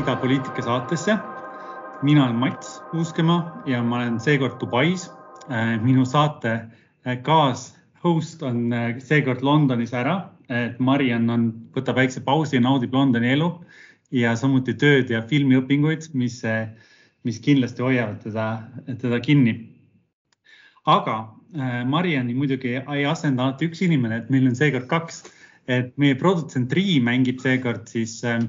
idapoliitika saatesse. mina olen Mats Uuskemaa ja ma olen seekord Dubais. minu saate äh, kaas-host on äh, seekord Londonis ära, et Mariann on, võtab väikse pausi ja naudib Londoni elu ja samuti tööd ja filmiõpinguid, mis, mis kindlasti hoiavad teda, teda kinni. aga Marianni muidugi ei asenda alati üks inimene, et meil on seekord kaks, et meie produtsent Rii mängib seekord siis äh,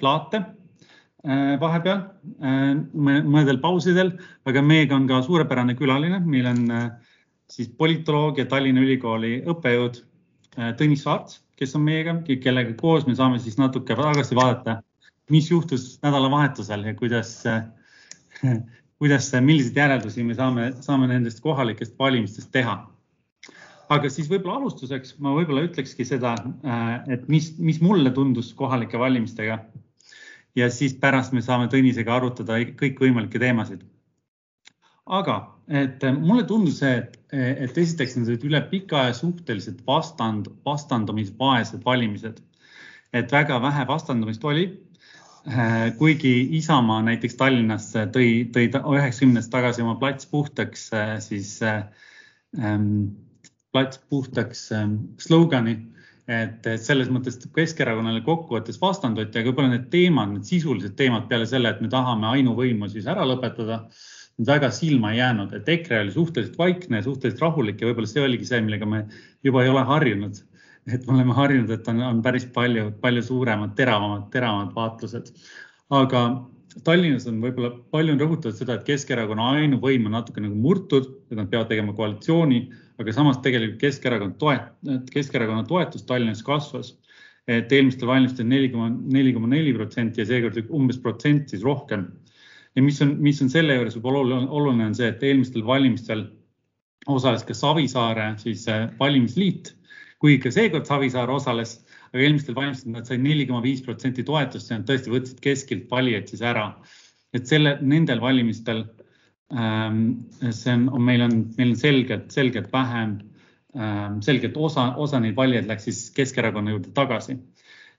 plaate äh, vahepeal äh, mõnedel pausidel, aga meiega on ka suurepärane külaline, meil on äh, siis politoloogia Tallinna Ülikooli õppejõud Tõnis Saarts, kes on meiega, kellega koos me saame siis natuke tagasi vaadata, mis juhtus nädalavahetusel ja kuidas, kuidas, milliseid järeldusi me saame, saame nendest kohalikest valimistest teha aga siis võib-olla alustuseks ma võib-olla ütlekski seda, et mis, mis mulle tundus kohalike valimistega. ja siis pärast me saame Tõnisega arutada kõikvõimalikke teemasid. aga, et mulle tundus et, et esiteks need olid üle pika aja suhteliselt vastand, vastandumisvaesed valimised. et väga vähe vastandumist oli kuigi Isamaa näiteks Tallinnas tõi, tõi üheksakümnendast tagasi oma plats puhtaks, siis ähm, plats puhtaks ähm, slogani. et selles mõttes Keskerakonnale kokkuvõttes vastanduti, aga võib-olla need teemad, need sisulised teemad peale selle, et me tahame ainuvõimu siis ära lõpetada, väga silma ei jäänud, et EKRE oli suhteliselt vaikne, suhteliselt rahulik ja võib-olla see oligi see, millega me juba ei ole harjunud. Et me oleme harjunud, et on, on päris palju, palju suuremad, teravamad, teravamad vaatlused. aga Tallinnas on võib-olla palju on rõhutatud seda, et Keskerakonna ainuvõim on natuke nagu murtud, et nad peavad tegema koalitsiooni aga samas tegelikult Keskerakond toet-, Keskerakonna toetus Tallinnas kasvas. et eelmistel valimistel neli koma, neli koma neli protsenti ja seekord umbes protsent siis rohkem. ja mis on, mis on selle juures võib-olla oluline, oluline on see, et eelmistel valimistel osales ka Savisaare siis äh, valimisliit, kuigi ka seekord Savisaar osales, aga eelmistel valimistel nad said neli koma viis protsenti toetust ja nad tõesti võtsid keskilt valijaid siis ära. et selle, nendel valimistel Ähm, see on, on, meil on, meil on selgelt, selgelt vähem, ähm, selgelt osa, osa neid valijaid läks siis Keskerakonna juurde tagasi.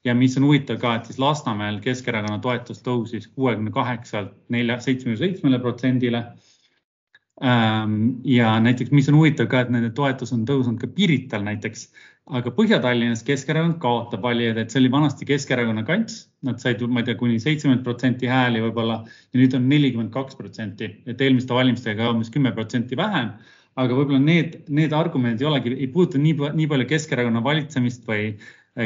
ja mis on huvitav ka, et siis Lasnamäel Keskerakonna toetus tõusis kuuekümne kaheksalt nelja, seitsmekümne seitsmele protsendile. Ähm, ja näiteks, mis on huvitav ka, et nende toetus on tõusnud ka Pirital näiteks aga Põhja-Tallinnas Keskerakond kaotab valijaid, et see oli vanasti Keskerakonna kants, nad said, ma ei tea, kuni seitsekümmend protsenti hääli võib-olla ja nüüd on nelikümmend kaks protsenti, et eelmiste valimistega umbes kümme protsenti vähem. aga võib-olla need, need argumendid ei olegi, ei puuduta nii, nii palju Keskerakonna valitsemist või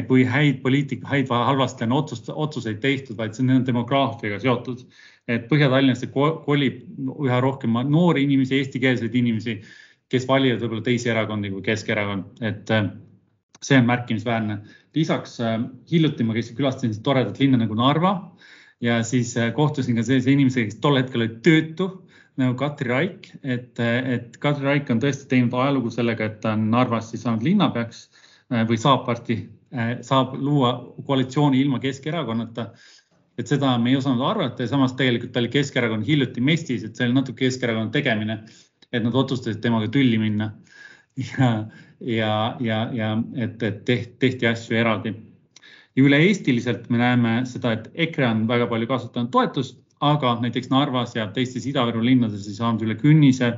kui häid poliitika, häid või halvasti on otsust, otsuseid tehtud, vaid see on demograafiaga seotud. et Põhja-Tallinnasse kolib üha rohkem noori inimesi, eestikeelseid inimesi, kes valivad võib-olla teisi erakondi kui Keskerakond, et see on märkimisväärne. lisaks äh, hiljuti ma käisin, külastasin toredat linna nagu Narva ja siis äh, kohtusin ka sellise inimesega, kes tol hetkel oli töötu nagu Katri Raik, et, et Katri Raik on tõesti teinud ajalugu sellega, et ta on Narvas siis saanud linnapeaks äh, või saab varsti, saab luua koalitsiooni ilma Keskerakonnata. et seda me ei osanud arvata ja samas tegelikult oli Keskerakond hiljuti mestis, et see oli natuke Keskerakonna tegemine, et nad otsustasid temaga tülli minna ja ja, ja, ja et, et tehti, tehti asju eraldi. ja üle-eestiliselt me näeme seda, et EKRE on väga palju kasutanud toetust, aga näiteks Narvas ja teistes Ida-Viru linnades ei saanud üle künnise.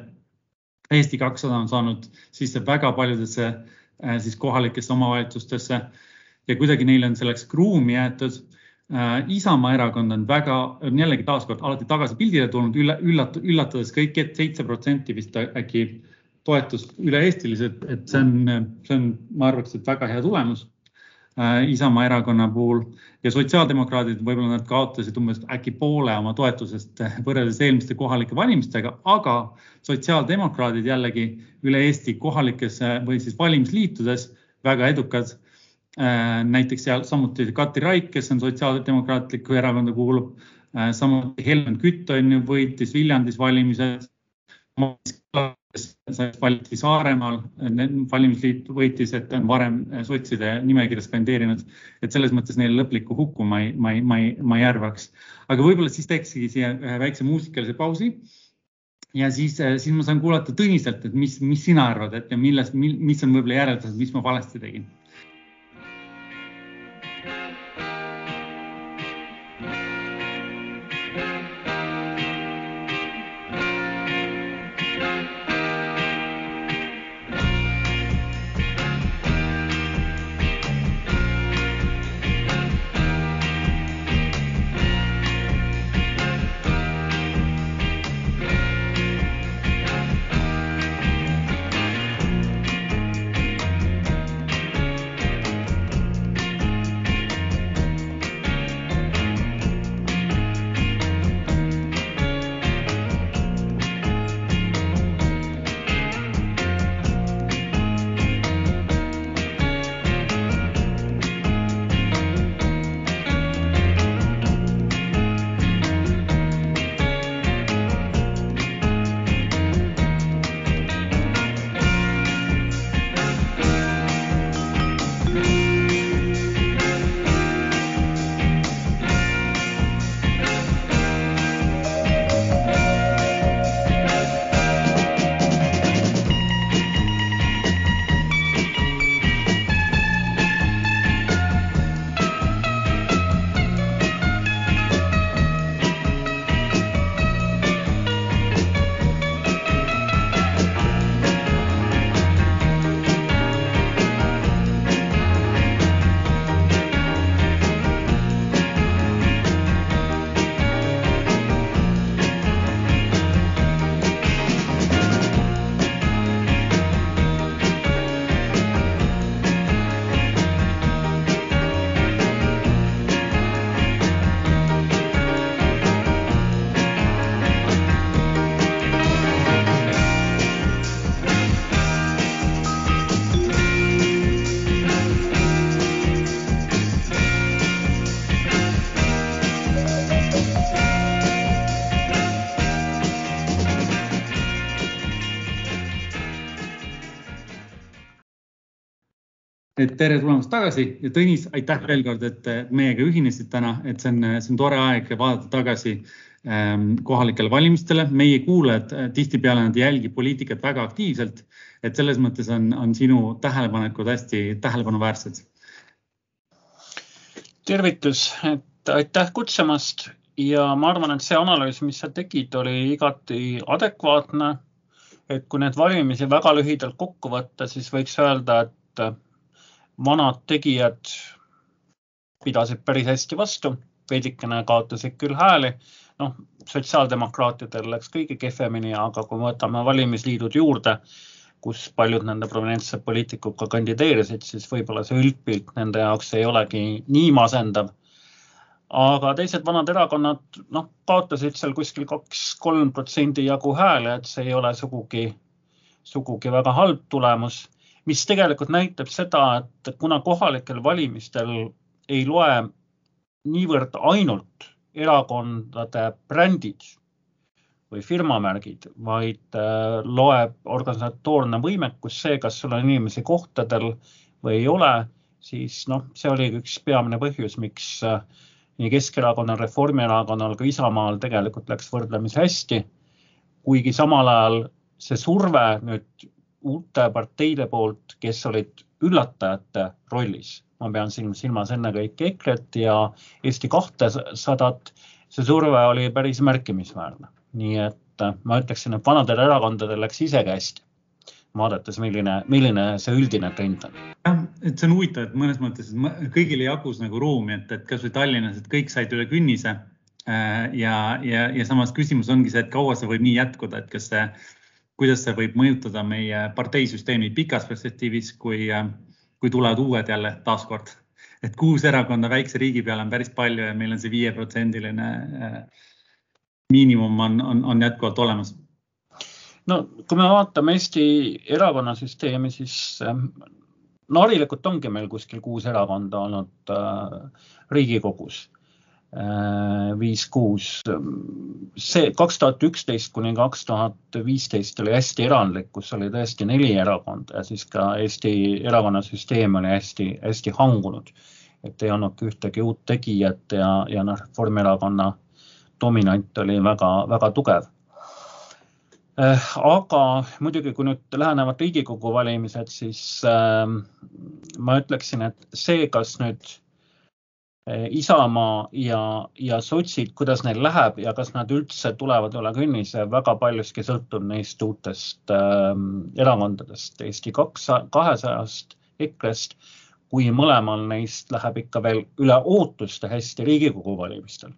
Eesti kakssada on saanud sisse väga paljudesse äh, siis kohalikesse omavalitsustesse ja kuidagi neile on selleks ruumi jäetud äh, Isamaa erakond on väga, on jällegi taaskord alati tagasi pildile tulnud, üllat-, üllatades kõik, et seitse protsenti vist äkki toetust üle-eestiliselt, et see on, see on, ma arvaks, et väga hea tulemus äh, Isamaa erakonna puhul ja sotsiaaldemokraadid, võib-olla nad kaotasid umbes äkki poole oma toetusest võrreldes eelmiste kohalike valimistega, aga sotsiaaldemokraadid jällegi üle Eesti kohalikes või siis valimisliitudes väga edukad äh,. näiteks seal samuti Kati Raik, kes on Sotsiaaldemokraatlikku erakonda kuulub äh,, samuti Helmen Kütt on ju võitis Viljandis valimised valiti Saaremaal, valimisliit võitis, et on varem sotside nimekirjas kandideerinud, et selles mõttes neile lõplikku hukku ma ei, ma ei, ma ei, ma ei arvaks. aga võib-olla siis teekski siia ühe väikse muusikalise pausi. Ja siis, siis ma saan kuulata Tõniselt, et mis, mis sina arvad, et ja millest, mis on võib-olla järeldused, mis ma valesti tegin tere tulemast tagasi ja Tõnis, aitäh veel kord, et meiega ühinesid täna, et see on, see on tore aeg vaadata tagasi ähm, kohalikele valimistele. meie kuulajad äh, tihtipeale nad ei jälgi poliitikat väga aktiivselt, et selles mõttes on, on sinu tähelepanekud hästi tähelepanuväärsed. tervitus, et aitäh kutsumast ja ma arvan, et see analüüs, mis sa tegid, oli igati adekvaatne. et kui need valimisi väga lühidalt kokku võtta, siis võiks öelda, et vanad tegijad pidasid päris hästi vastu, veidikene kaotasid küll hääli. noh, sotsiaaldemokraatidel läks kõige kehvemini, aga kui me võtame valimisliidud juurde, kus paljud nende prominentsed poliitikud ka kandideerisid, siis võib-olla see üldpilt nende jaoks ei olegi nii masendav. aga teised vanad erakonnad, noh, kaotasid seal kuskil kaks-kolm protsendi jagu hääli, et see ei ole sugugi, sugugi väga halb tulemus mis tegelikult näitab seda, et kuna kohalikel valimistel ei loe niivõrd ainult erakondade brändid või firmamärgid, vaid äh, loeb organisatoorne võimekus, see, kas sul on inimesi kohtadel või ei ole, siis noh, see oli üks peamine põhjus, miks äh, nii Keskerakonnal, Reformierakonnal kui Isamaal tegelikult läks võrdlemisi hästi. kuigi samal ajal see surve nüüd uute parteide poolt, kes olid üllatajate rollis. ma pean siin silmas ennekõike EKRE-t ja Eesti kahtesadat. see surve oli päris märkimisväärne, nii et äh, ma ütleksin, et vanadel erakondadel läks isegi hästi vaadates, milline, milline see üldine trend on. jah, et see on huvitav, et mõnes mõttes et kõigile jagus nagu ruumi, et, et kasvõi Tallinnas, et kõik said üle künnise. Äh, ja, ja, ja samas küsimus ongi see, et kaua see võib nii jätkuda, et kas see kuidas see võib mõjutada meie parteisüsteemi pikas perspektiivis, kui, kui tulevad uued jälle taaskord. et kuus erakonda väikse riigi peale on päris palju ja meil on see viieprotsendiline äh, miinimum on, on, on jätkuvalt olemas. no kui me vaatame Eesti erakonnasüsteemi, siis no harilikult ongi meil kuskil kuus erakonda olnud äh, Riigikogus Äh, viis, kuus. see kaks tuhat üksteist kuni kaks tuhat viisteist oli hästi erandlik, kus oli tõesti neli erakonda ja siis ka Eesti erakonnasüsteem oli hästi-hästi hangunud. et ei olnudki ühtegi uut tegijat ja, ja noh, Reformierakonna dominant oli väga-väga tugev. Äh, aga muidugi, kui nüüd lähenevad Riigikogu valimised, siis äh, ma ütleksin, et see, kas nüüd Isamaa ja, ja sotsid, kuidas neil läheb ja kas nad üldse tulevad üle künnise, väga paljuski sõltub neist uutest äh, erakondadest, Eesti kaks, kahesajast, EKRE-st, kui mõlemal neist läheb ikka veel üle ootuste hästi Riigikogu valimistel,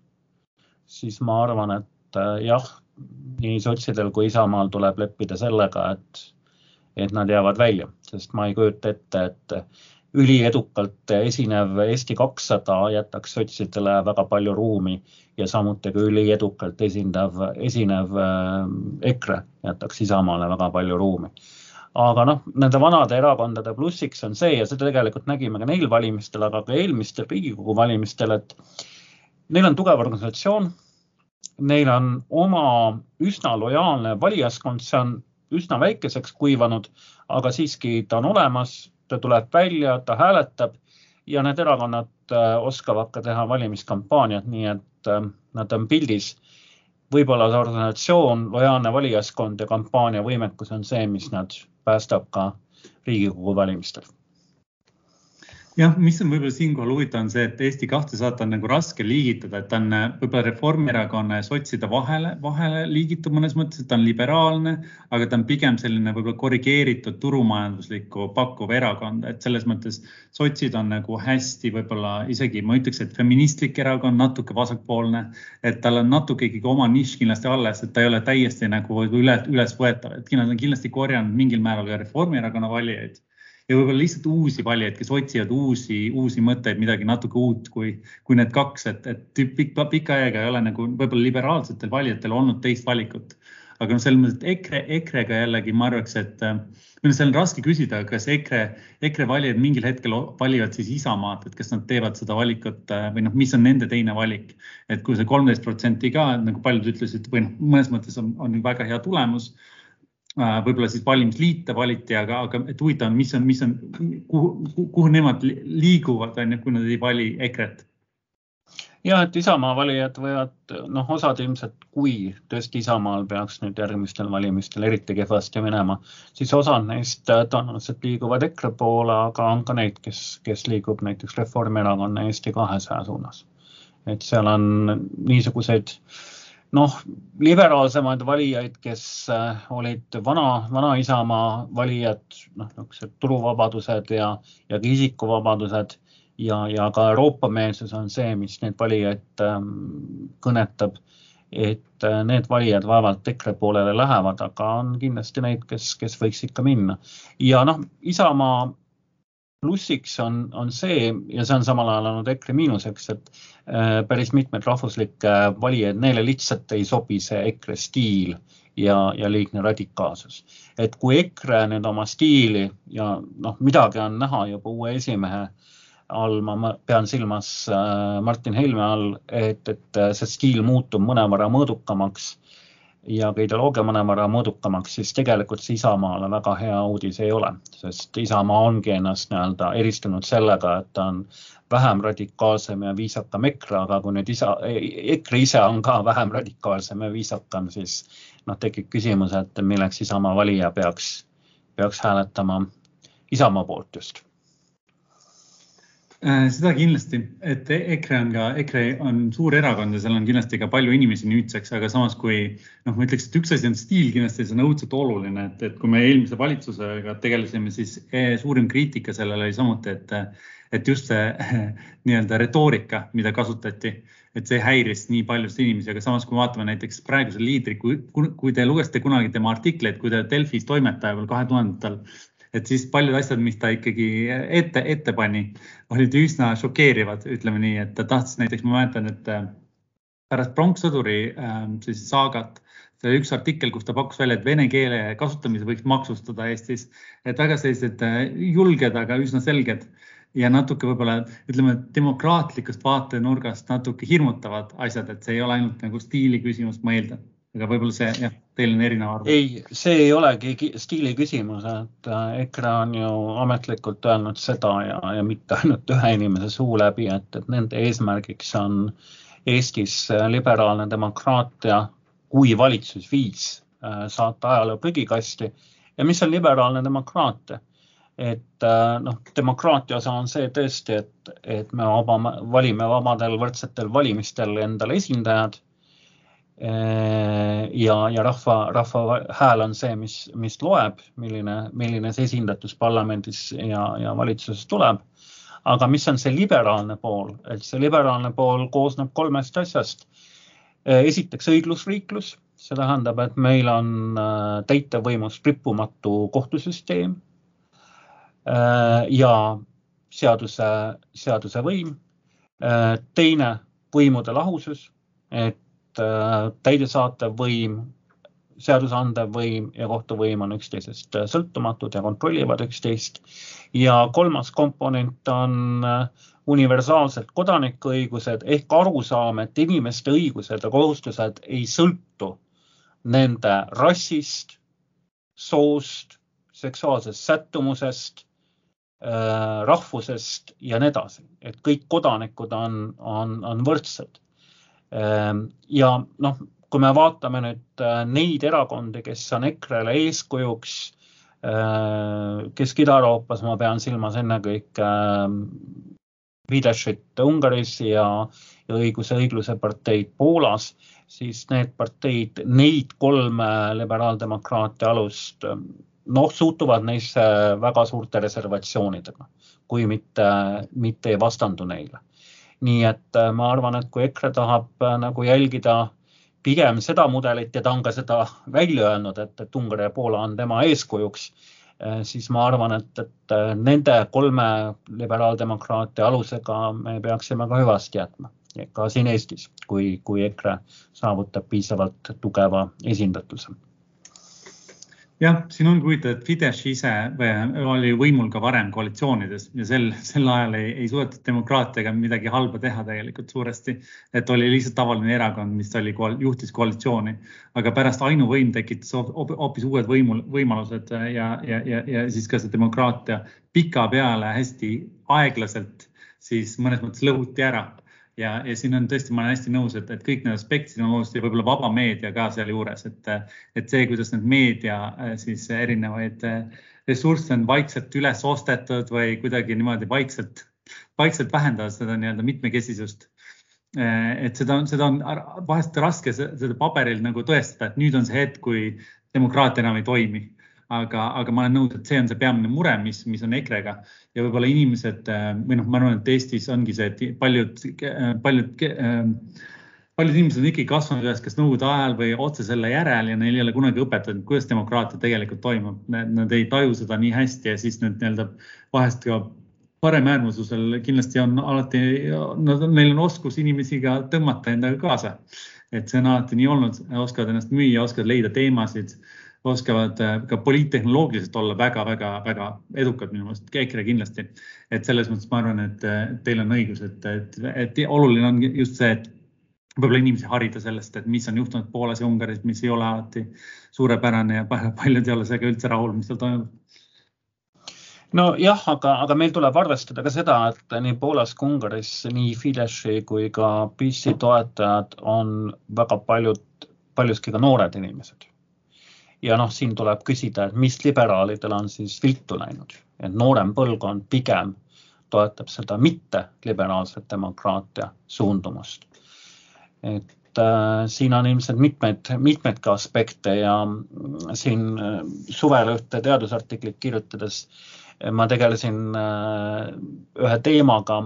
siis ma arvan, et äh, jah nii sotsidel kui Isamaal tuleb leppida sellega, et, et nad jäävad välja, sest ma ei kujuta ette, et üliedukalt esinev Eesti kakssada jätaks sotsidele väga palju ruumi ja samuti ka üliedukalt esindav, esinev äh, EKRE jätaks Isamaale väga palju ruumi. aga noh, nende vanade erakondade plussiks on see ja seda tegelikult nägime ka neil valimistel, aga ka eelmistel Riigikogu valimistel, et neil on tugev organisatsioon neil on oma üsna lojaalne valijaskond, see on üsna väikeseks kuivanud, aga siiski ta on olemas, ta tuleb välja, ta hääletab ja need erakonnad äh, oskavad ka teha valimiskampaaniat, nii et äh, nad on pildis. võib-olla see organisatsioon, lojaalne valijaskond ja kampaaniavõimekus on see, mis nad päästab ka Riigikogu valimistel jah, mis on võib-olla siinkohal huvitav, on see, et Eesti kahtesadat on nagu raske liigitada, et ta on äh, võib-olla Reformierakonna ja sotside vahele, vahele liigitub mõnes mõttes, et ta on liberaalne, aga ta on pigem selline võib-olla korrigeeritud turumajanduslikku pakkuv erakond, et selles mõttes sotsid on nagu hästi võib-olla isegi ma ütleks, et feministlik erakond, natuke vasakpoolne, et tal on natuke ikkagi oma nišš kindlasti alles, et ta ei ole täiesti nagu üle, ülesvõetav, et nad on kindlasti korjanud mingil määral ka Reformierakonna valijaid ja võib-olla lihtsalt uusi valijaid, kes otsivad uusi, uusi mõtteid, midagi natuke uut, kui, kui need kaks, et, et pikka, pikka aega ei ole nagu võib-olla liberaalsetel valijatel olnud teist valikut. aga noh, selles mõttes, et EKRE, EKRE-ga jällegi ma arvaks, et või noh, seal on raske küsida, kas EKRE, EKRE valijad mingil hetkel valivad siis Isamaad, et kas nad teevad seda valikut või noh, mis on nende teine valik. et kui see kolmteist protsenti ka nagu paljud ütlesid või noh, mõnes mõttes on, on väga hea tulemus Äh, võib-olla siis valimisliite valiti, aga, aga et huvitav mis on, mis on, kuhu, kuhu nemad liiguvad, on ju, kui nad ei vali EKRE-t ja et Isamaa valijad võivad, noh, osad ilmselt, kui tõesti Isamaal peaks nüüd järgmistel valimistel eriti kehvasti minema, siis osad neist tõenäoliselt liiguvad EKRE poole, aga on ka neid, kes, kes liigub näiteks Reformierakonna Eesti kahesaja suunas. et seal on niisuguseid äh, noh, liberaalsemaid valijaid, kes äh, olid vana, vana Isamaa valijad, noh, niisugused turuvabadused ja, ja ka isikuvabadused ja, ja ka Euroopa-meelsus on see, mis neid valijaid ähm, kõnetab. et äh, need valijad vaevalt EKRE poolele lähevad, aga on kindlasti neid, kes, kes võiks ikka minna ja noh, Isamaa plussiks on, on see ja see on samal ajal olnud EKRE miinuseks, et äh, päris mitmed rahvuslikke valijaid, neile lihtsalt ei sobi see EKRE stiil ja, ja liigne radikaalsus. et kui EKRE nüüd oma stiili ja noh, midagi on näha juba uue esimehe all, ma pean silmas äh, Martin Helme all, et, et see stiil muutub mõnevõrra mõõdukamaks ja ka ideoloogia mõnevõrra mõõdukamaks, siis tegelikult see Isamaale väga hea uudis ei ole, sest Isamaa ongi ennast nii-öelda eristunud sellega, et ta on vähem radikaalsem ja viisakam EKRE, aga kui nüüd isa, EKRE ise on ka vähem radikaalsem ja viisakam, siis noh, tekib küsimus, et milleks Isamaa valija peaks, peaks hääletama Isamaa poolt just seda kindlasti, et EKRE on ka, EKRE on suur erakond ja seal on kindlasti ka palju inimesi nüüdseks, aga samas kui noh, ma ütleks, et üks asi on stiil kindlasti, see on õudselt oluline, et, et kui me eelmise valitsusega tegelesime, siis eh, suurim kriitika sellele oli samuti, et, et just see nii-öelda retoorika, mida kasutati, et see häiris nii paljusid inimesi, aga samas, kui vaatame näiteks praeguse liidri, kui, kui te lugesite kunagi tema artikleid, kui ta Delfis toimetaja veel kahe tuhandendatel et siis paljud asjad, mis ta ikkagi ette, ette pani, olid üsna šokeerivad, ütleme nii, et ta tahtis näiteks, ma mäletan, et äh, pärast pronkssõduri äh, siis saagat, see oli üks artikkel, kus ta pakkus välja, et vene keele kasutamise võiks maksustada Eestis. et väga sellised äh, julged, aga üsna selged ja natuke võib-olla ütleme demokraatlikust vaatenurgast natuke hirmutavad asjad, et see ei ole ainult nagu stiili küsimus, ma eeldan aga võib-olla see jah, teil on erinev arvamus. ei, see ei olegi stiili küsimus, et äh, EKRE on ju ametlikult öelnud seda ja, ja mitte ainult ühe inimese suu läbi, et, et nende eesmärgiks on Eestis liberaalne demokraatia kui valitsusviis saata ajaloo prügikasti ja mis on liberaalne demokraatia et noh, demokraatia osa on see tõesti, et, et me vaba, valime vabadel võrdsetel valimistel endale esindajad Äh, ja, ja rahva, rahva hääl on see, mis, mis loeb, milline, milline see esindatus parlamendis ja, ja valitsuses tuleb. aga mis on see liberaalne pool, et see liberaalne pool koosneb kolmest asjast. Äh, esiteks õiglusriiklus, see tähendab, et meil on äh, täitevvõimust rippumatu kohtusüsteem ja seaduse, seaduse võim. teine, võimude lahusus, et Äh, täidesaatev võim, seadusandev võim ja kohtuvõim on üksteisest äh, sõltumatud ja kontrollivad üksteist. ja kolmas komponent on äh, universaalsed kodanikuõigused ehk arusaam, et inimeste õigused ja kohustused ei sõltu nende rassist, soost, seksuaalsest sättumusest, rahvusest ja nii edasi, et kõik kodanikud on, on, on võrdsed ja noh, kui me vaatame nüüd äh, neid erakondi, kes on EKRE-le eeskujuks äh, Kesk-Ida-Euroopas, ma pean silmas ennekõike Fideszit Ungaris ja, ja õiguse õigluse parteid Poolas, siis need parteid, neid kolme liberaaldemokraatia alust, noh, suhtuvad neisse väga suurte reservatsioonidega, kui mitte, mitte ei vastandu neile nii et äh, ma arvan, et kui EKRE tahab äh, nagu jälgida pigem seda mudelit ja ta on ka seda välja öelnud, et, et Ungari ja Poola on tema eeskujuks, äh, siis ma arvan, et, et nende kolme liberaaldemokraatia alusega me peaksime ka hüvasti jätma, ka siin Eestis, kui, kui EKRE saavutab piisavalt tugeva esindatuse jah, siin on huvitav, et Fidesz ise oli võimul ka varem koalitsioonides ja sel, sel ajal ei, ei suudetud demokraatiaga midagi halba teha tegelikult suuresti. et oli lihtsalt tavaline erakond, mis oli, juhtis koalitsiooni, aga pärast ainuvõim tekitas hoopis uued võimul, võimalused ja, ja, ja, ja siis ka see demokraatia pikapeale hästi aeglaselt siis mõnes mõttes lõhuti ära ja, ja siin on tõesti, ma olen hästi nõus, et, et kõik need aspektid on olulised ja võib-olla vaba meedia ka sealjuures, et, et see, kuidas need meedia äh, siis erinevaid äh, ressursse on vaikselt üles ostetud või kuidagi niimoodi vaikselt, vaikselt vähendavad seda nii-öelda mitmekesisust. Äh, et seda on, seda on vahest raske seda paberil nagu tõestada, et nüüd on see hetk, kui demokraatia enam ei toimi aga, aga ma olen nõus, et see on see peamine mure, mis, mis on EKRE-ga ja võib-olla inimesed äh, või noh, ma arvan, et Eestis ongi see, et paljud, paljud, äh, paljud inimesed on ikkagi kasvanud üles kas nõukogude ajal või otse selle järel ja neil ei ole kunagi õpetatud, kuidas demokraatia tegelikult toimub. Nad ei taju seda nii hästi ja siis nüüd nii-öelda vahest ka paremäärmuslusel kindlasti on alati, neil on oskus inimesi ka tõmmata endaga kaasa. et see on alati nii olnud, oskavad ennast müüa, oskavad leida teemasid oskavad äh, ka poliittehnoloogiliselt olla väga-väga-väga edukad minu meelest, EKRE kindlasti. et selles mõttes ma arvan, et teil on õigus, et, et, et oluline on just see, et võib-olla inimesi harida sellest, et mis on juhtunud Poolas ja Ungaris, mis ei ole alati suurepärane ja paljud ei ole sellega üldse rahul, mis seal toimub nojah, aga, aga meil tuleb arvestada ka seda, et nii Poolas kui Ungaris nii Fideszi kui ka PiSi toetajad on väga paljud, paljuski ka noored inimesed ja noh, siin tuleb küsida, et mis liberaalidel on siis viltu läinud, et noorem põlvkond pigem toetab seda mitteliberaalset demokraatia suundumust. et äh, siin on ilmselt mitmeid, mitmeid ka aspekte ja siin äh, suvel ühte teadusartiklit kirjutades ma tegelesin äh, ühe teemaga,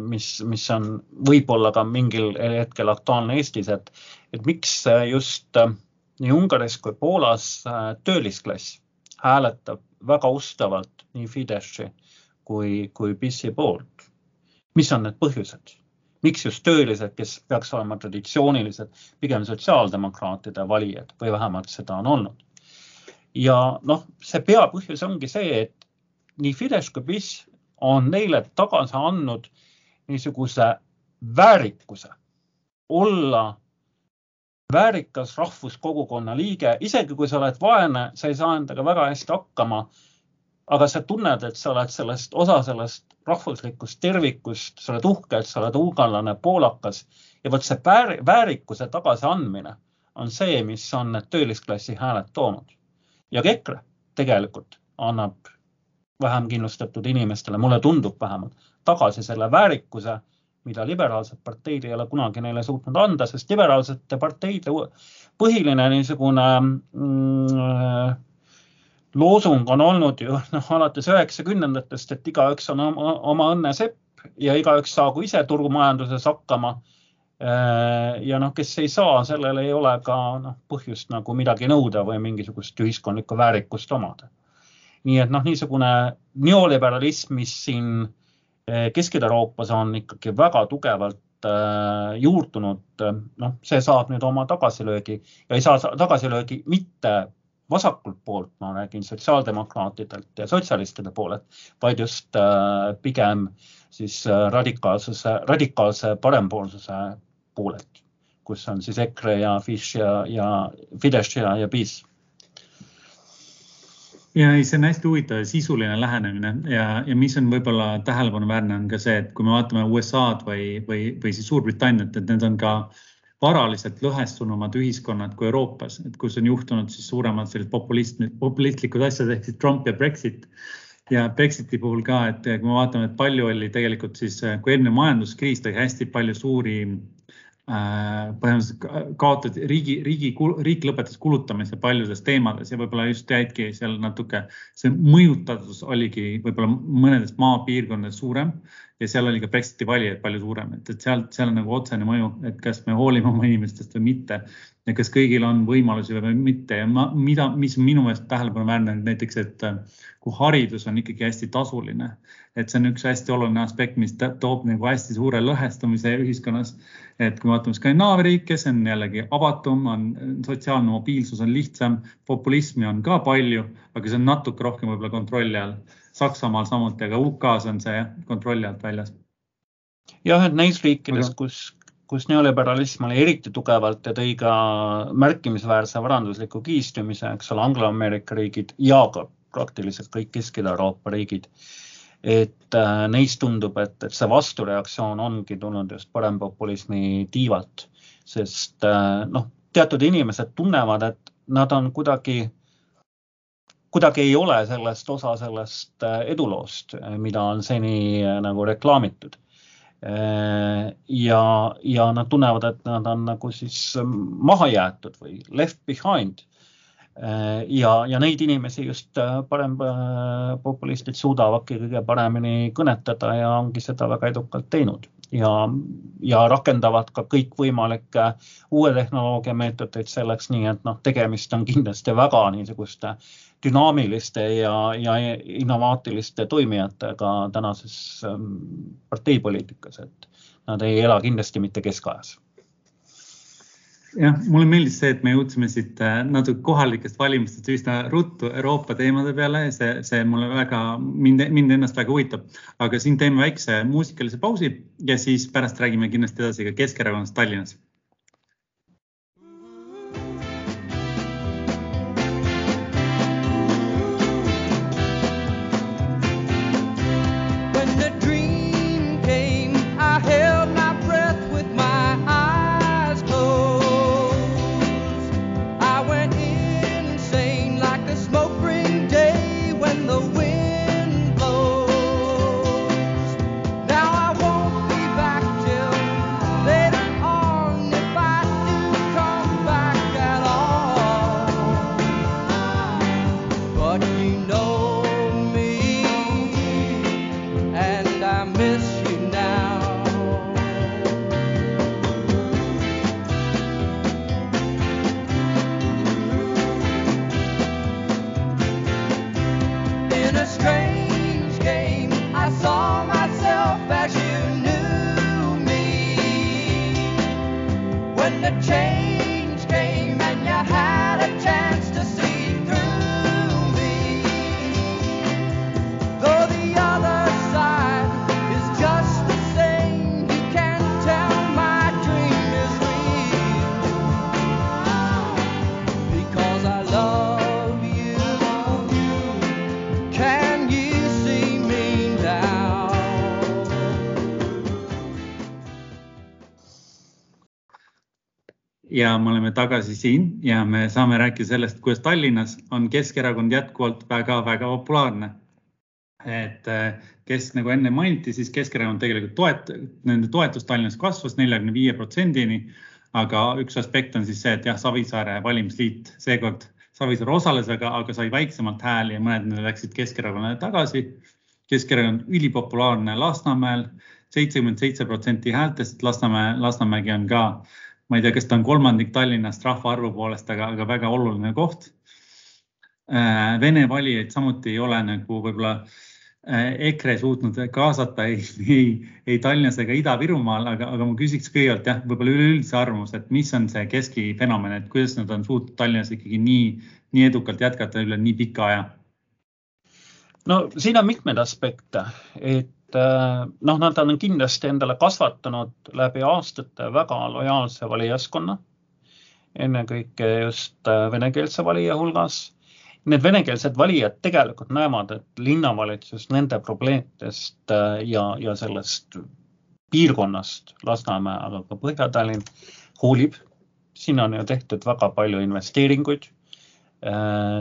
mis, mis on võib-olla ka mingil hetkel aktuaalne Eestis, et, et miks just äh, nii Ungaris kui Poolas äh, töölisklass hääletab väga ustavalt nii Fideszi kui, kui PiSi poolt. mis on need põhjused? miks just töölised, kes peaks olema traditsioonilised, pigem sotsiaaldemokraatide valijad või vähemalt seda on olnud. ja noh, see peapõhjus ongi see, et nii Fidesz kui PiS on neile tagasi andnud niisuguse väärikuse olla väärikas rahvuskogukonna liige, isegi kui sa oled vaene, sa ei saa endaga väga hästi hakkama. aga sa tunned, et sa oled sellest osa sellest rahvuslikust tervikust, sa oled uhke, et sa oled ungarlane, poolakas ja vot see väär, väärikuse tagasiandmine on see, mis on need töölisklassi hääled toonud. ja ka EKRE tegelikult annab vähem kindlustatud inimestele, mulle tundub vähemalt, tagasi selle väärikuse, mida liberaalsed parteid ei ole kunagi neile suutnud anda, sest liberaalsete parteide põhiline niisugune mm, loosung on olnud ju noh, alates üheksakümnendatest, et igaüks on oma, oma õnne sepp ja igaüks saagu ise turumajanduses hakkama. Äh, ja noh, kes ei saa, sellel ei ole ka noh, põhjust nagu midagi nõuda või mingisugust ühiskondlikku väärikust omada. nii et noh, niisugune neoliberalism, mis siin äh, Kesk-Ida-Euroopas on ikkagi väga tugevalt äh, juurdunud, noh, see saab nüüd oma tagasilöögi ja ei saa tagasilöögi mitte vasakult poolt, ma räägin sotsiaaldemokraatidelt ja sotsialistide poolelt, vaid just pigem siis radikaalsuse, radikaalse parempoolsuse poolelt, kus on siis EKRE ja Fish ja, ja Fidesz ja, ja PiS ja ei, see on hästi huvitav sisuline lähenemine ja, ja mis on võib-olla tähelepanuväärne, on ka see, et kui me vaatame USA-d või, või, või siis Suurbritanniat, et need on ka varaliselt lõhestunumad ühiskonnad kui Euroopas, et kus on juhtunud siis suuremad sellised populist, populistlikud asjad ehk siis Trump ja Brexit. ja Brexiti puhul ka, et kui me vaatame, et palju oli tegelikult siis, kui enne majanduskriis tõi hästi palju suuri põhimõtteliselt kaotati riigi, riigi, riik lõpetas kulutamise paljudes teemades ja võib-olla just jäidki seal natuke, see mõjutatus oligi võib-olla mõnedes maapiirkondades suurem ja seal oli ka Brexiti valijaid palju suurem, et, et seal, seal on nagu otsene mõju, et kas me hoolime oma inimestest või mitte ja kas kõigil on võimalusi või mitte ja ma, mida, mis minu meelest tähelepanuväärne on näiteks, et kui haridus on ikkagi hästi tasuline, et see on üks hästi oluline aspekt, mis toob nagu hästi suure lõhestumise ühiskonnas. et kui me vaatame Skandinaavia riike, see on jällegi avatum, on sotsiaalne mobiilsus on lihtsam, populismi on ka palju, aga see on natuke rohkem võib-olla kontrolli all Saksamaal samuti, aga UK-s on see kontrolli alt väljas. jah, et neis riikides, kus, kus neoliberalism oli eriti tugevalt ja tõi ka märkimisväärse varandusliku kiistumise, eks ole, Anglo-Ameerika riigid ja ka praktiliselt kõik Kesk-Ida-Euroopa riigid. Et äh, neis tundub, et, et see vastureaktsioon ongi tulnud just parempopulismi tiivalt, sest äh, noh, teatud inimesed tunnevad, et nad on kuidagi kuidagi ei ole sellest osa sellest äh, eduloost, mida on seni nagu reklaamitud. ja, ja nad tunnevad, et nad on nagu siis maha jäetud või left behind. Ja, ja neid inimesi just parempopulistid suudavadki kõige paremini kõnetada ja ongi seda väga edukalt teinud. Ja, ja rakendavad ka kõikvõimalikke uue tehnoloogia meetodeid selleks, nii et noh, tegemist on kindlasti väga niisuguste dünaamiliste ja, ja innovaatiliste toimijatega tänases ähm, parteipoliitikas, et nad ei ela kindlasti mitte keskajas jah, mulle meeldis see, et me jõudsime siit äh, natuke kohalikest valimistest üsna ruttu Euroopa teemade peale, see, see mulle väga, mind, mind ennast väga huvitab. aga siin teeme väikse muusikalise pausi ja siis pärast räägime kindlasti edasi ka Keskerakonnast Tallinnas ja me oleme tagasi siin ja me saame rääkida sellest, kuidas Tallinnas on Keskerakond jätkuvalt väga-väga populaarne. et äh, kes nagu enne mainiti, siis Keskerakond tegelikult toet-, nende toetus Tallinnas kasvas neljakümne viie protsendini. aga üks aspekt on siis see, et jah, Savisaare valimisliit seekord, Savisaar osales, aga, aga sai väiksemalt hääli ja mõned läksid Keskerakonnale tagasi. Keskerakond ülipopulaarne Lasnamäel, seitsekümmend seitse protsenti häältest, Lasnamäe, Lasnamägi on ka ma ei tea, kas ta on kolmandik Tallinnast rahvaarvu poolest, aga, aga väga oluline koht. Äh, Vene valijaid samuti ei ole nagu võib-olla äh, EKRE suutnud kaasata ei, ei, ei Tallinnas ega Ida-Virumaal, aga, aga ma küsiks kõigepealt jah, võib-olla üleüldse arvamust, et mis on see keskifenomen, et kuidas nad on suutnud Tallinnas ikkagi nii, nii edukalt jätkata üle nii pika aja? no siin on mitmeid aspekte, et Äh, noh, nad on kindlasti endale kasvatanud läbi aastate väga lojaalse valijaskonna, ennekõike just äh, venekeelse valija hulgas. Need venekeelsed valijad tegelikult näevad, et linnavalitsus nende probleemidest äh, ja, ja sellest piirkonnast, Lasnamäe, aga ka Põhja-Tallinn hoolib. siin on ju tehtud väga palju investeeringuid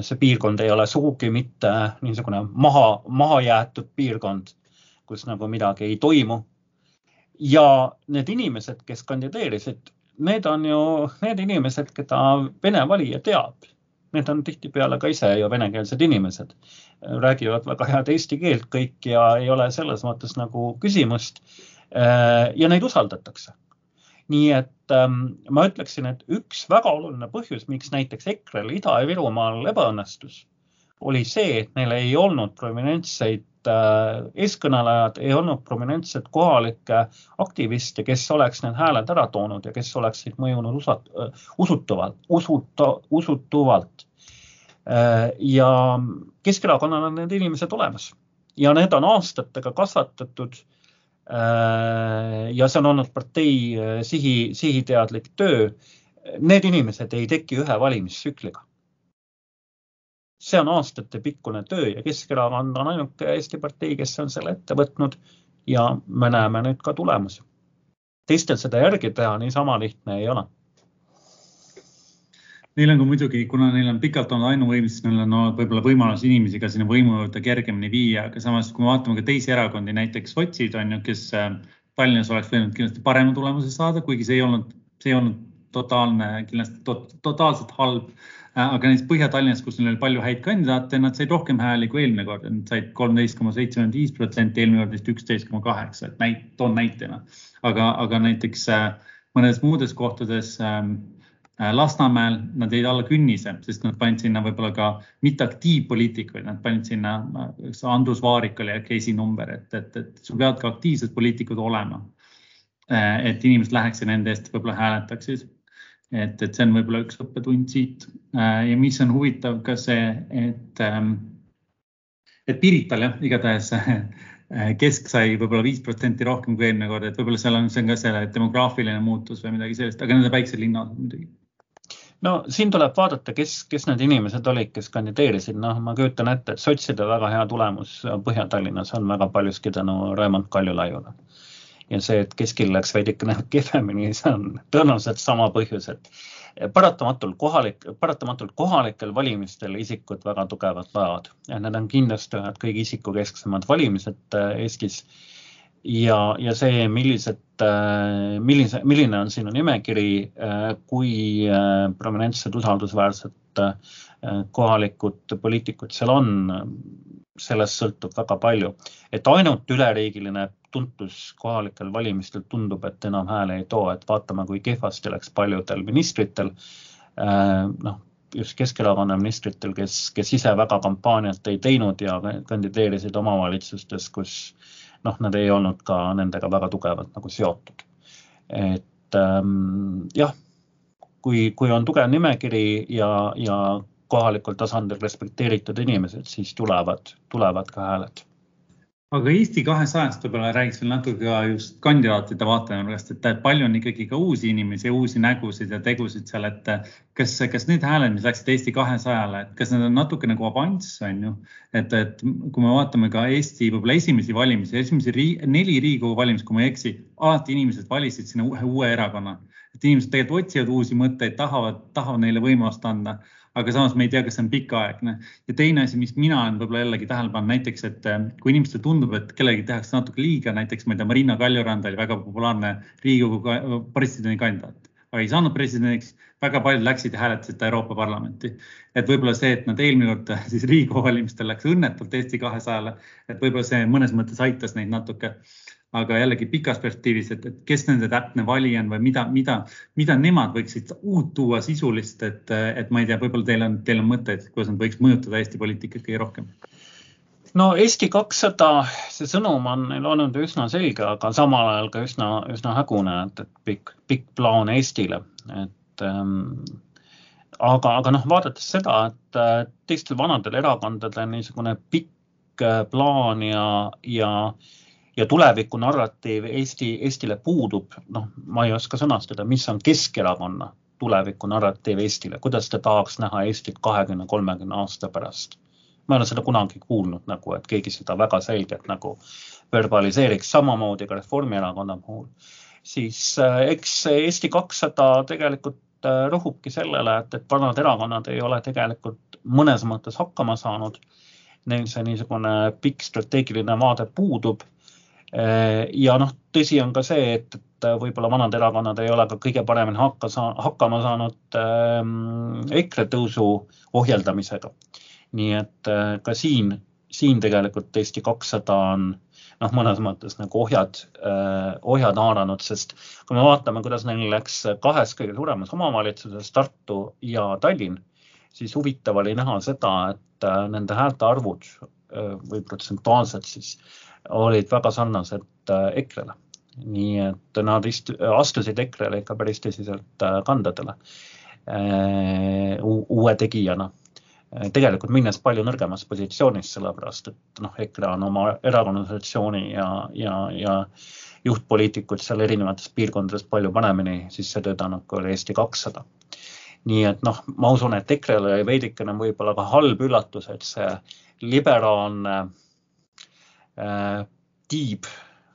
see piirkond ei ole sugugi mitte niisugune maha, mahajäetud piirkond kus nagu midagi ei toimu. ja need inimesed, kes kandideerisid, need on ju need inimesed, keda Vene valija teab. Need on tihtipeale ka ise ju venekeelsed inimesed, räägivad väga head eesti keelt kõik ja ei ole selles mõttes nagu küsimust. ja neid usaldatakse nii et ähm, ma ütleksin, et üks väga oluline põhjus, miks näiteks EKRE-l Ida-Virumaal ebaõnnestus, oli see, et neil ei olnud prominentseid Äh, eeskõnelejad ei olnud prominentsed kohalikke aktiviste, kes oleks need hääled ära toonud ja kes oleksid mõjunud usat-, äh, usutavalt, usuta, usutuvalt. Äh, ja Keskerakonnal on need inimesed olemas ja need on aastatega kasvatatud. ja see on olnud partei sihi, sihiteadlik töö. Need inimesed ei teki ühe valimistsükliga see on aastatepikkune töö ja Keskerakond on ainuke Eesti partei, kes on selle ette võtnud ja me näeme nüüd ka tulemusi. teistel seda järgi teha niisama lihtne ei ole. Neil on ka muidugi, kuna neil on pikalt olnud ainuvõimsus, siis neil on olnud võib-olla võimalus inimesi ka sinna võimu juurde kergemini viia, aga samas, kui me vaatame ka teisi erakondi, näiteks sotsid on ju, kes äh, Tallinnas oleks võinud kindlasti parema tulemuse saada, kuigi see ei olnud, see ei olnud totaalne, kindlasti to, totaalselt halb Äh, aga näiteks Põhja-Tallinnas, kus neil oli palju häid kandidaate, nad said rohkem hääli kui eelmine kord, nad said kolmteist koma seitsekümmend viis protsenti, eelmine kord vist üksteist koma kaheksa, et näit-, toon näitena. aga, aga näiteks äh, mõnedes muudes kohtades ähm, äh, Lasnamäel nad jäid alla künnise, sest nad panid sinna võib-olla ka mitte aktiivpoliitikuid, nad panid sinna, Andrus Vaarik oli äkki esinumber, et, et, et sul peavad ka aktiivsed poliitikud olema. et inimesed läheks ja nende eest võib-olla hääletaksid et, et see on võib-olla üks õppetund siit. Äh, ja mis on huvitav ka see, et, ähm, et Pirital jah, igatahes äh, kesk sai võib-olla viis protsenti rohkem kui eelmine kord, et võib-olla seal on, see on ka selle demograafiline muutus või midagi sellist, aga need on väiksed linnad muidugi. No siin tuleb vaadata, kes, kes need inimesed olid, kes kandideerisid, noh, ma kujutan ette, et sotside väga hea tulemus Põhja-Tallinnas on väga paljuski tänu Raimond Kaljulaiule ja see, et keskil läks veidikene kehvemini, see on tõenäoliselt sama põhjus, et paratamatult kohalik, paratamatult kohalikel valimistel isikud väga tugevalt vajavad ja need on kindlasti ühed kõige isikukesksemad valimised äh, Eestis. ja, ja see, millised, äh, millise, milline on sinu nimekiri, äh, kui prominentsed, usaldusväärsed kohalikud poliitikud seal on, sellest sõltub väga palju, et ainult üleriigiline tuntus kohalikel valimistel tundub, et enam hääle ei too, et vaatame, kui kehvasti läks paljudel ministritel. Äh, noh, just Keskerakonna ministritel, kes, kes ise väga kampaaniat ei teinud ja kandideerisid omavalitsustes, kus noh, nad ei olnud ka nendega väga tugevalt nagu seotud. et ähm, jah, kui, kui on tugev nimekiri ja, ja kohalikul tasandil respekteeritud inimesed, siis tulevad, tulevad ka hääled aga Eesti kahesajast võib-olla räägiks veel natuke ka just kandidaatide vaatenurgast, et palju on ikkagi ka uusi inimesi uusi nägusid ja tegusid seal, et kas, kas need hääled, mis läksid Eesti kahesajale, et kas need on natuke nagu avanss, on ju. et, et kui me vaatame ka Eesti võib-olla esimesi valimisi, esimesi rii, neli Riigikogu valimisi, kui ma ei eksi, alati inimesed valisid sinna uue, uue erakonna. et inimesed tegelikult otsivad uusi mõtteid, tahavad, tahavad neile võimalust anda, aga samas me ei tea, kas see on pikaaegne. ja teine asi, mis mina olen võib-olla jällegi tähele pannud, näiteks, et äh, kui inimestele tundub, et kellelegi tehakse natuke liiga, näiteks ma ei tea, Marina Kaljurand oli väga populaarne Riigikogu presidendikandidaat aga ei saanud presidendiks, väga paljud läksid ja hääletasid ta Euroopa Parlamenti. et võib-olla see, et nad eelmine kord siis Riigikogu valimistel läks õnnetult Eesti kahesajale, et võib-olla see mõnes mõttes aitas neid natuke. Aga jällegi pikas perspektiivis, et, et kes nende täpne valija on või mida, mida, mida nemad võiksid uut tuua sisulist, et, et ma ei tea, võib-olla teil on, teil on mõtteid, kuidas nad võiks mõjutada Eesti poliitikat kõige rohkem. No Eesti kakssada, see sõnum on neil olnud üsna selge, aga samal ajal ka üsna, üsna hägune, et, et pikk, pikk plaan Eestile, et ähm, aga, aga noh, vaadates seda, et äh, teistel vanadel erakondadel niisugune pikk äh, plaan ja, ja, ja tuleviku narratiiv Eesti, Eestile puudub, noh, ma ei oska sõnastada, mis on Keskerakonna tuleviku narratiiv Eestile, kuidas ta tahaks näha Eestit kahekümne, kolmekümne aasta pärast ma ei ole seda kunagi kuulnud nagu, et keegi seda väga selgelt nagu verbaliseeriks, samamoodi ka Reformierakonna puhul. siis äh, eks Eesti kakssada tegelikult äh, rõhubki sellele, et, et vanad erakonnad ei ole tegelikult mõnes mõttes hakkama saanud. Neil see niisugune pikk strateegiline vaade puudub. Äh, ja noh, tõsi on ka see, et, et võib-olla vanad erakonnad ei ole ka kõige paremini hakka saa, hakkama saanud ähm, EKRE tõusu ohjeldamisega. Nii et äh, ka siin, siin tegelikult Eesti kakssada on noh, mõnes mõttes nagu ohjad, äh, ohjad haaranud, sest kui me vaatame, kuidas neil läks kahes kõige suuremas omavalitsuses, Tartu ja Tallinn, siis huvitav oli näha seda, et äh, nende häälte arvud või protsentuaalselt siis olid väga sarnased EKRE-le. nii et nad istu, astusid EKRE-le ikka päris tõsiselt kandadele uue tegijana Äh, tegelikult minnes palju nõrgemas positsioonis, sellepärast et noh, EKRE on oma erakonnaorganisatsiooni ja, ja, ja juhtpoliitikud seal erinevates piirkondades palju paremini sisse töötanud, kui oli Eesti kakssada. nii et noh, ma usun, et EKRE-le oli veidikene võib-olla ka halb üllatus, et see liberaalne äh, tiib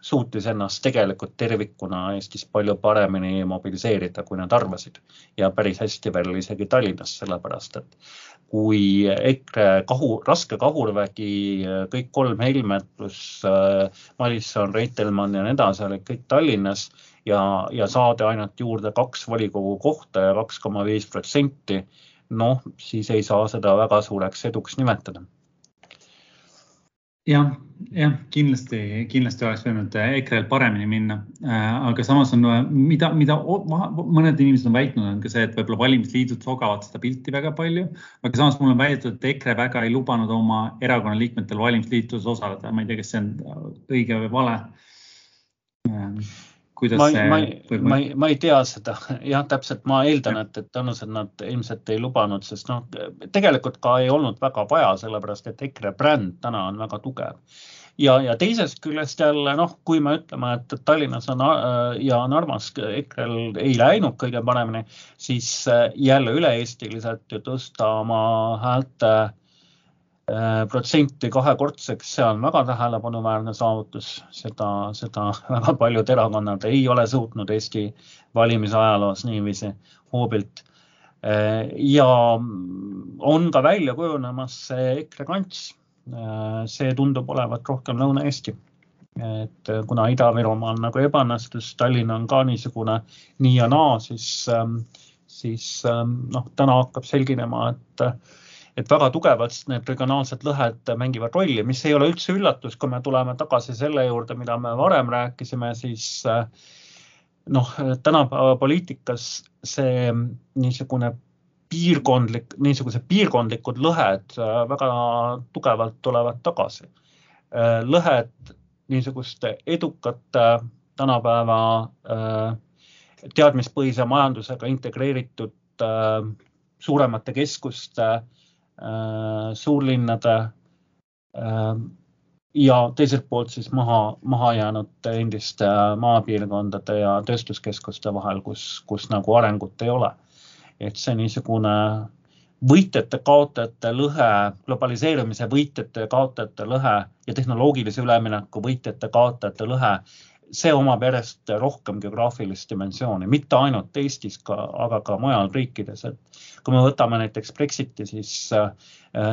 suutis ennast tegelikult tervikuna Eestis palju paremini mobiliseerida, kui nad arvasid ja päris hästi veel isegi Tallinnas, sellepärast et kui EKRE kahu, raske kahurvägi, kõik kolm Helmet pluss äh, Madisson, Reitelmann ja nii edasi olid kõik Tallinnas ja, ja saadi ainult juurde kaks volikogu kohta ja kaks koma viis protsenti. noh, siis ei saa seda väga suureks eduks nimetada jah, jah, kindlasti, kindlasti oleks võinud EKRE-l paremini minna, äh, aga samas on, mida, mida mõned inimesed on väitnud, on ka see, et võib-olla valimisliidud sogavad seda pilti väga palju, aga samas mulle on väidetud, et EKRE väga ei lubanud oma erakonna liikmetel valimisliitudes osaleda, ma ei tea, kas see on õige või vale. Äh, kuidas ma, see ma, võib... ma, ei, ma ei tea seda, jah, täpselt, ma eeldan, et, et tõenäoliselt nad ilmselt ei lubanud, sest noh, tegelikult ka ei olnud väga vaja, sellepärast et EKRE bränd täna on väga tugev. ja, ja teisest küljest jälle noh, kui me ütleme, et Tallinnas on äh, ja Narvas EKRE-l ei läinud kõige paremini, siis äh, jälle üle-eestiliselt ju tõsta oma häälte äh, Äh, protsenti kahekordseks, see on väga tähelepanuväärne saavutus, seda, seda väga paljud erakonnad ei ole suutnud Eesti valimisajaloos niiviisi hoobilt. Äh, ja on ka välja kujunemas see EKRE kants. Äh, see tundub olevat rohkem Lõuna-Eesti. et kuna Ida-Virumaal nagu ebaõnnestus, Tallinn on ka niisugune nii ja naa, siis, ähm, siis ähm, noh, täna hakkab selginema, et et väga tugevalt need regionaalsed lõhed mängivad rolli, mis ei ole üldse üllatus, kui me tuleme tagasi selle juurde, mida me varem rääkisime, siis eh, noh, tänapäeva poliitikas see niisugune piirkondlik, niisugused piirkondlikud lõhed eh, väga tugevalt tulevad tagasi. Eh, lõhed niisuguste edukate tänapäeva teadmispõhise majandusega integreeritud suuremate keskuste Äh, suurlinnade äh, ja teiselt poolt siis maha, maha jäänud endiste maapiirkondade ja tööstuskeskuste vahel, kus, kus nagu arengut ei ole. et see niisugune võitjate-kaotajate lõhe, globaliseerumise võitjate ja kaotajate lõhe ja tehnoloogilise ülemineku võitjate-kaotajate lõhe see omab järjest rohkem geograafilist dimensiooni, mitte ainult Eestis, aga ka mujal riikides, et kui me võtame näiteks Brexiti, siis äh,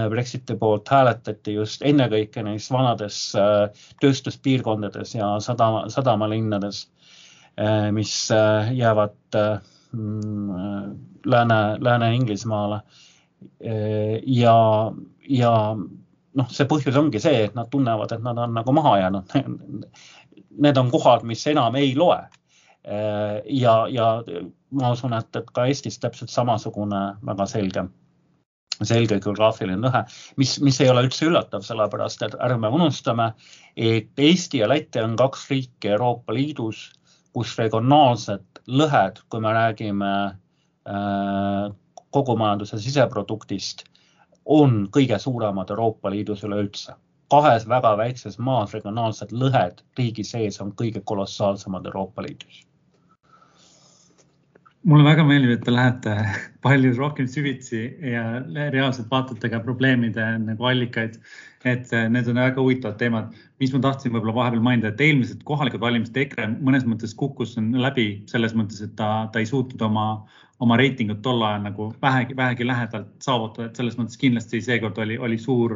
Brexiti poolt hääletati just ennekõike neis vanades äh, tööstuspiirkondades ja sadama, sadamalinnades, äh, mis jäävad Lääne, Lääne-Inglismaale. ja, ja noh, see põhjus ongi see, et nad tunnevad, et nad on nagu maha jäänud need on kohad, mis enam ei loe. ja, ja ma usun, et, et ka Eestis täpselt samasugune väga selge, selge geograafiline lõhe, mis, mis ei ole üldse üllatav, sellepärast et ärme unustame, et Eesti ja Läti on kaks riiki Euroopa Liidus, kus regionaalsed lõhed, kui me räägime äh, kogumajanduse siseproduktist, on kõige suuremad Euroopa Liidus üleüldse kahes väga väikses maas regionaalsed lõhed riigi sees on kõige kolossaalsemad Euroopa Liidus. mulle väga meeldib, et te lähete palju rohkem süvitsi ja reaalselt vaatate ka probleemide nagu allikaid. et need on väga huvitavad teemad, mis ma tahtsin võib-olla vahepeal mainida, et eelmised kohalikud valimised EKRE mõnes mõttes kukkus läbi selles mõttes, et ta, ta ei suutnud oma oma reitingut tol ajal nagu vähegi, vähegi lähedalt saavutada, et selles mõttes kindlasti seekord oli, oli suur,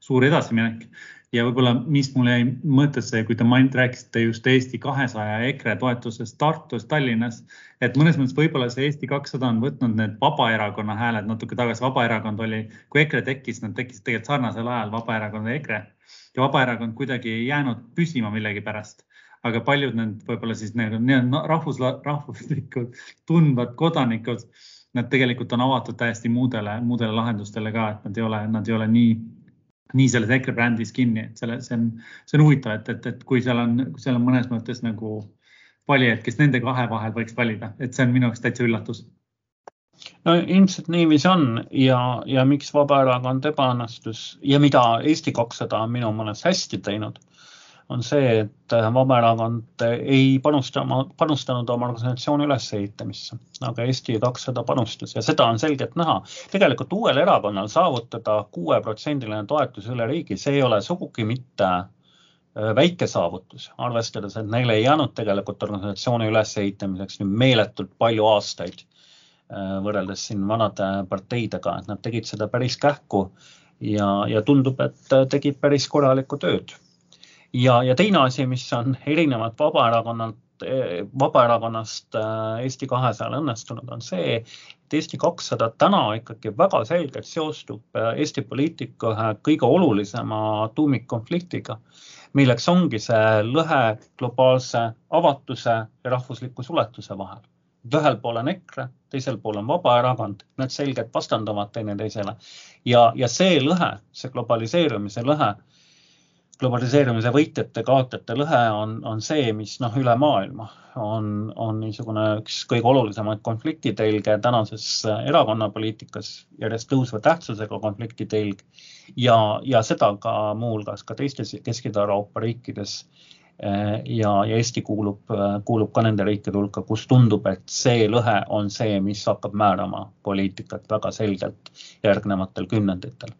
suur edasiminek. ja võib-olla, mis mulle jäi mõttesse, kui te mainite, rääkisite just Eesti kahesaja EKRE toetusest Tartus, Tallinnas, et mõnes mõttes võib-olla see Eesti kakssada on võtnud need Vabaerakonna hääled natuke tagasi. Vabaerakond oli, kui EKRE tekkis, nad tekkisid tegelikult sarnasel ajal, Vabaerakond ja EKRE ja Vabaerakond kuidagi ei jäänud püsima millegipärast aga paljud need võib-olla siis need, need rahvus, rahvuslikud tundvad kodanikud, nad tegelikult on avatud täiesti muudele, muudele lahendustele ka, et nad ei ole, nad ei ole nii, nii selles EKRE brändis kinni, et selle, see on, see on huvitav, et, et, et kui seal on, seal on mõnes mõttes nagu valijaid, kes nende kahe vahel võiks valida, et see on minu jaoks täitsa üllatus. No ilmselt niiviisi on ja, ja miks Vabaerakond ebaõnnestus ja mida Eesti kakssada on minu meelest hästi teinud, on see, et äh, Vabaerakond ei panusta oma, panustanud oma organisatsiooni ülesehitamisse, aga Eesti kakssada panustas ja seda on selgelt näha. tegelikult uuel erakonnal saavutada kuueprotsendiline toetus üle riigi, see ei ole sugugi mitte äh, väike saavutus, arvestades, et neil ei jäänud tegelikult organisatsiooni ülesehitamiseks nüüd meeletult palju aastaid äh, võrreldes siin vanade parteidega, et nad tegid seda päris kähku ja, ja tundub, et tegid päris korralikku tööd ja, ja teine asi, mis on erinevalt Vabaerakonnalt, Vabaerakonnast äh, Eesti kahesajal õnnestunud, on see, et Eesti kakssada täna ikkagi väga selgelt seostub äh, Eesti poliitika ühe kõige olulisema tuumikkonfliktiga, milleks ongi see lõhe globaalse avatuse ja rahvusliku suletuse vahel. Ühel pool on EKRE, teisel pool on Vabaerakond, need selgelt vastandavad teineteisele. Ja, ja see lõhe, see globaliseerumise lõhe globaliseerumise võitjate, kaotajate lõhe on, on see, mis noh, üle maailma on, on niisugune üks kõige olulisemaid konfliktitelge tänases erakonnapoliitikas, järjest tõusva tähtsusega konfliktitelg ja, ja seda ka muuhulgas ka teistes Kesk-Ida-Euroopa riikides. ja, ja Eesti kuulub, kuulub ka nende riikide hulka, kus tundub, et see lõhe on see, mis hakkab määrama poliitikat väga selgelt järgnevatel kümnenditel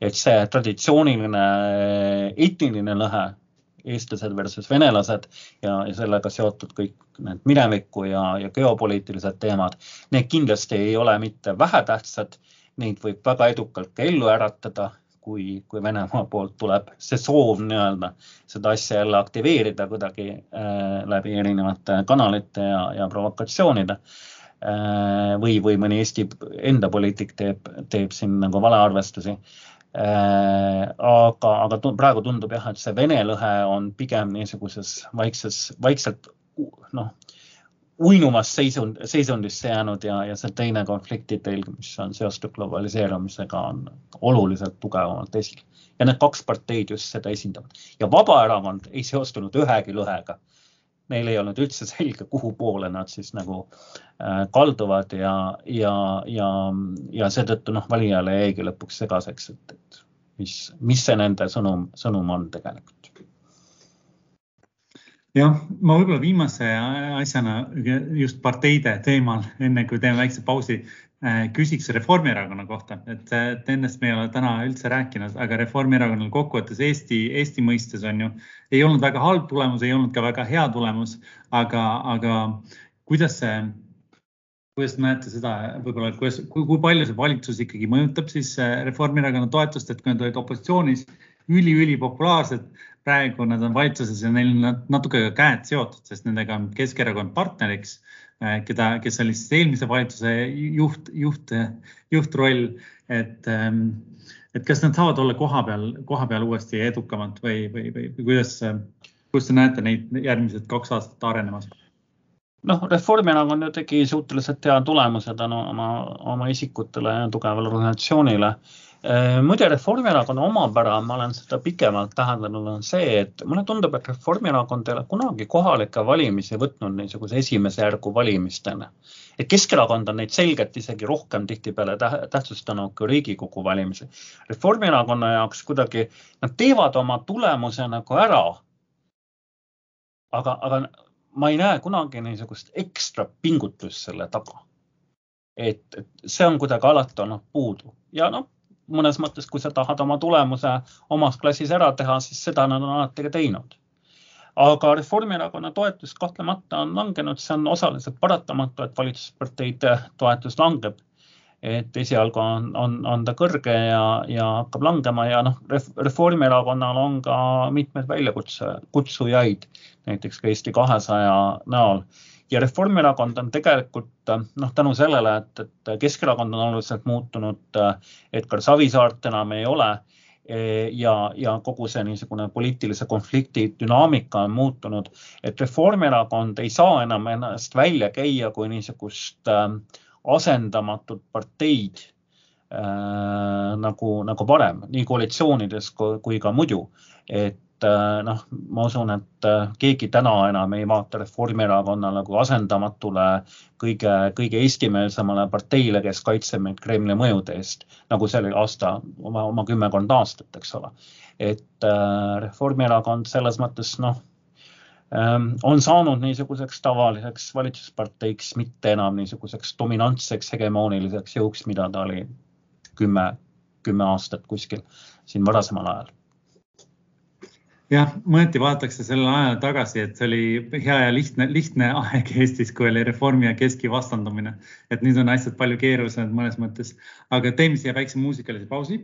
et see traditsiooniline etniline lõhe, eestlased versus venelased ja, ja sellega seotud kõik need mineviku ja, ja geopoliitilised teemad, need kindlasti ei ole mitte vähetähtsad, neid võib väga edukalt ka ellu äratada, kui, kui Venemaa poolt tuleb see soov nii-öelda seda asja jälle aktiveerida kuidagi äh, läbi erinevate kanalite ja, ja provokatsioonide. Äh, või, või mõni Eesti enda poliitik teeb, teeb siin nagu valearvestusi aga, aga praegu tundub jah, et see Vene lõhe on pigem niisuguses vaikses, vaikselt noh, uinumas seisund, seisundisse jäänud ja, ja see teine konfliktitelg, mis on seotud globaliseerumisega, on oluliselt tugevamalt esil. ja need kaks parteid just seda esindavad ja Vabaerakond ei seostunud ühegi lõhega neil ei olnud üldse selge, kuhu poole nad siis nagu äh, kalduvad ja, ja, ja, ja seetõttu noh, valijale jäigi lõpuks segaseks, et, et mis, mis see nende sõnum, sõnum on tegelikult. Jah, ma võib-olla viimase asjana just parteide teemal, enne kui teeme väikse pausi, äh, küsiks Reformierakonna kohta, et, et ennast me ei ole täna üldse rääkinud, aga Reformierakonnal kokkuvõttes Eesti, Eesti mõistes on ju, ei olnud väga halb tulemus, ei olnud ka väga hea tulemus, aga, aga kuidas see, kuidas te näete seda võib-olla, et kuidas, kui palju see valitsus ikkagi mõjutab siis äh, Reformierakonna toetust, et kui nad olid opositsioonis üli-ülipopulaarsed, praegu nad on valitsuses ja neil on natuke ka käed seotud, sest nendega on Keskerakond partneriks, äh, keda, kes oli siis eelmise valitsuse juht, juht, juhtroll, et, ähm, et kas nad saavad olla koha peal, koha peal uuesti edukamad või, või, või, kuidas, kuidas te näete neid järgmised kaks aastat arenemas? Noh, Reformierakond ju tegi suhteliselt hea tulemuse tänu oma, oma isikutele ja tugevale organisatsioonile Äh, muide, Reformierakonna omapära, ma olen seda pikemalt täheldanud, on see, et mulle tundub, et Reformierakond ei ole kunagi kohalikke valimisi võtnud niisuguse esimese järgu valimistena. et Keskerakond on neid selgelt isegi rohkem tihtipeale tähtsustanud kui Riigikogu valimisi. Reformierakonna jaoks kuidagi, nad teevad oma tulemuse nagu ära. aga, aga ma ei näe kunagi niisugust ekstra pingutust selle taga. et, et see on kuidagi alati olnud puudu ja noh mõnes mõttes, kui sa tahad oma tulemuse omas klassis ära teha, siis seda nad on alati ka teinud. aga Reformierakonna toetus kahtlemata on langenud, see on osaliselt paratamatu, et valitsusparteide toetus langeb. Et esialgu on, on, on ta kõrge ja, ja hakkab langema ja noh, Reformierakonnal on ka mitmeid väljakutse, kutsujaid, näiteks ka Eesti kahesaja näol. Ja Reformierakond on tegelikult noh, tänu sellele, et, et Keskerakond on oluliselt muutunud, Edgar Savisaart enam ei ole ja, ja kogu see niisugune poliitilise konflikti dünaamika on muutunud, et Reformierakond ei saa enam ennast välja käia kui niisugust äh, asendamatut parteid äh, nagu, nagu varem, nii koalitsioonides kui, kui ka muidu. et äh, noh, ma usun, et äh, keegi täna enam ei vaata Reformierakonnale kui asendamatule kõige, kõige eestimeelsemale parteile, kes kaitseb meid Kremli mõjude eest, nagu see oli aasta, oma, oma kümmekond aastat, eks ole. et äh, Reformierakond selles mõttes noh on saanud niisuguseks tavaliseks valitsusparteiks, mitte enam niisuguseks dominantseks hegemooniliseks jõuks, mida ta oli kümme, kümme aastat kuskil siin varasemal ajal. Jah, mõneti vaadatakse sellele ajale tagasi, et see oli hea ja lihtne, lihtne aeg Eestis, kui oli reformi ja keski vastandumine. et nüüd on asjad palju keerulisemad mõnes mõttes, aga teeme siia väikse muusikalise pausi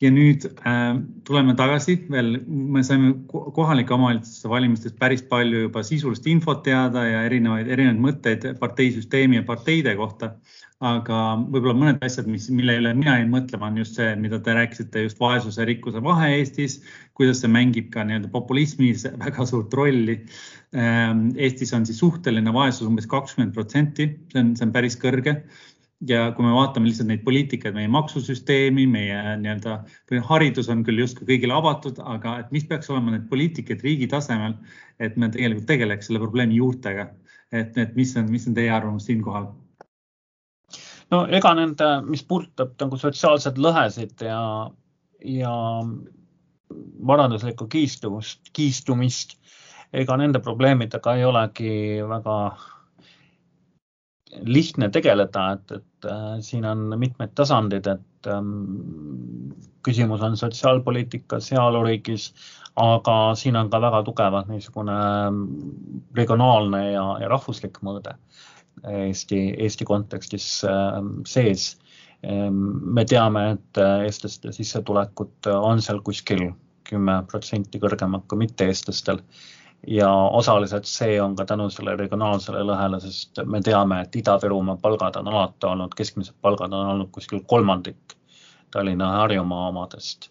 ja nüüd äh, tuleme tagasi veel, me saime kohalike omavalitsuste valimistest päris palju juba sisulist infot teada ja erinevaid, erinevaid mõtteid parteisüsteemi ja parteide kohta. aga võib-olla mõned asjad, mis, mille üle mina jäin mõtlema, on just see, mida te rääkisite, just vaesuse ja rikkuse vahe Eestis, kuidas see mängib ka nii-öelda populismis väga suurt rolli ähm,. Eestis on siis suhteline vaesus umbes kakskümmend protsenti, see on, see on päris kõrge ja kui me vaatame lihtsalt neid poliitikaid, meie maksusüsteemi, meie nii-öelda, haridus on küll justkui kõigile avatud, aga et mis peaks olema need poliitikad riigi tasemel, et me tegelikult tegeleks selle probleemi juurtega. et, et mis on, mis on teie arvamus siinkohal? no ega nende, mis puudutab nagu sotsiaalseid lõhesid ja, ja varanduslikku kiistumust, kiistumist, ega nende probleemidega ei olegi väga lihtne tegeleda, et, et äh, siin on mitmed tasandid, et ähm, küsimus on sotsiaalpoliitikas, heaoluriigis, aga siin on ka väga tugevalt niisugune ähm, regionaalne ja, ja rahvuslik mõõde Eesti, Eesti kontekstis äh, sees ähm,. me teame, et äh, eestlaste sissetulekud on seal kuskil kümme protsenti kõrgemad kui mitte-eestlastel ja osaliselt see on ka tänu sellele regionaalsele lõhele, sest me teame, et Ida-Virumaa palgad on alati olnud, keskmised palgad on olnud kuskil kolmandik Tallinna ja Harjumaa omadest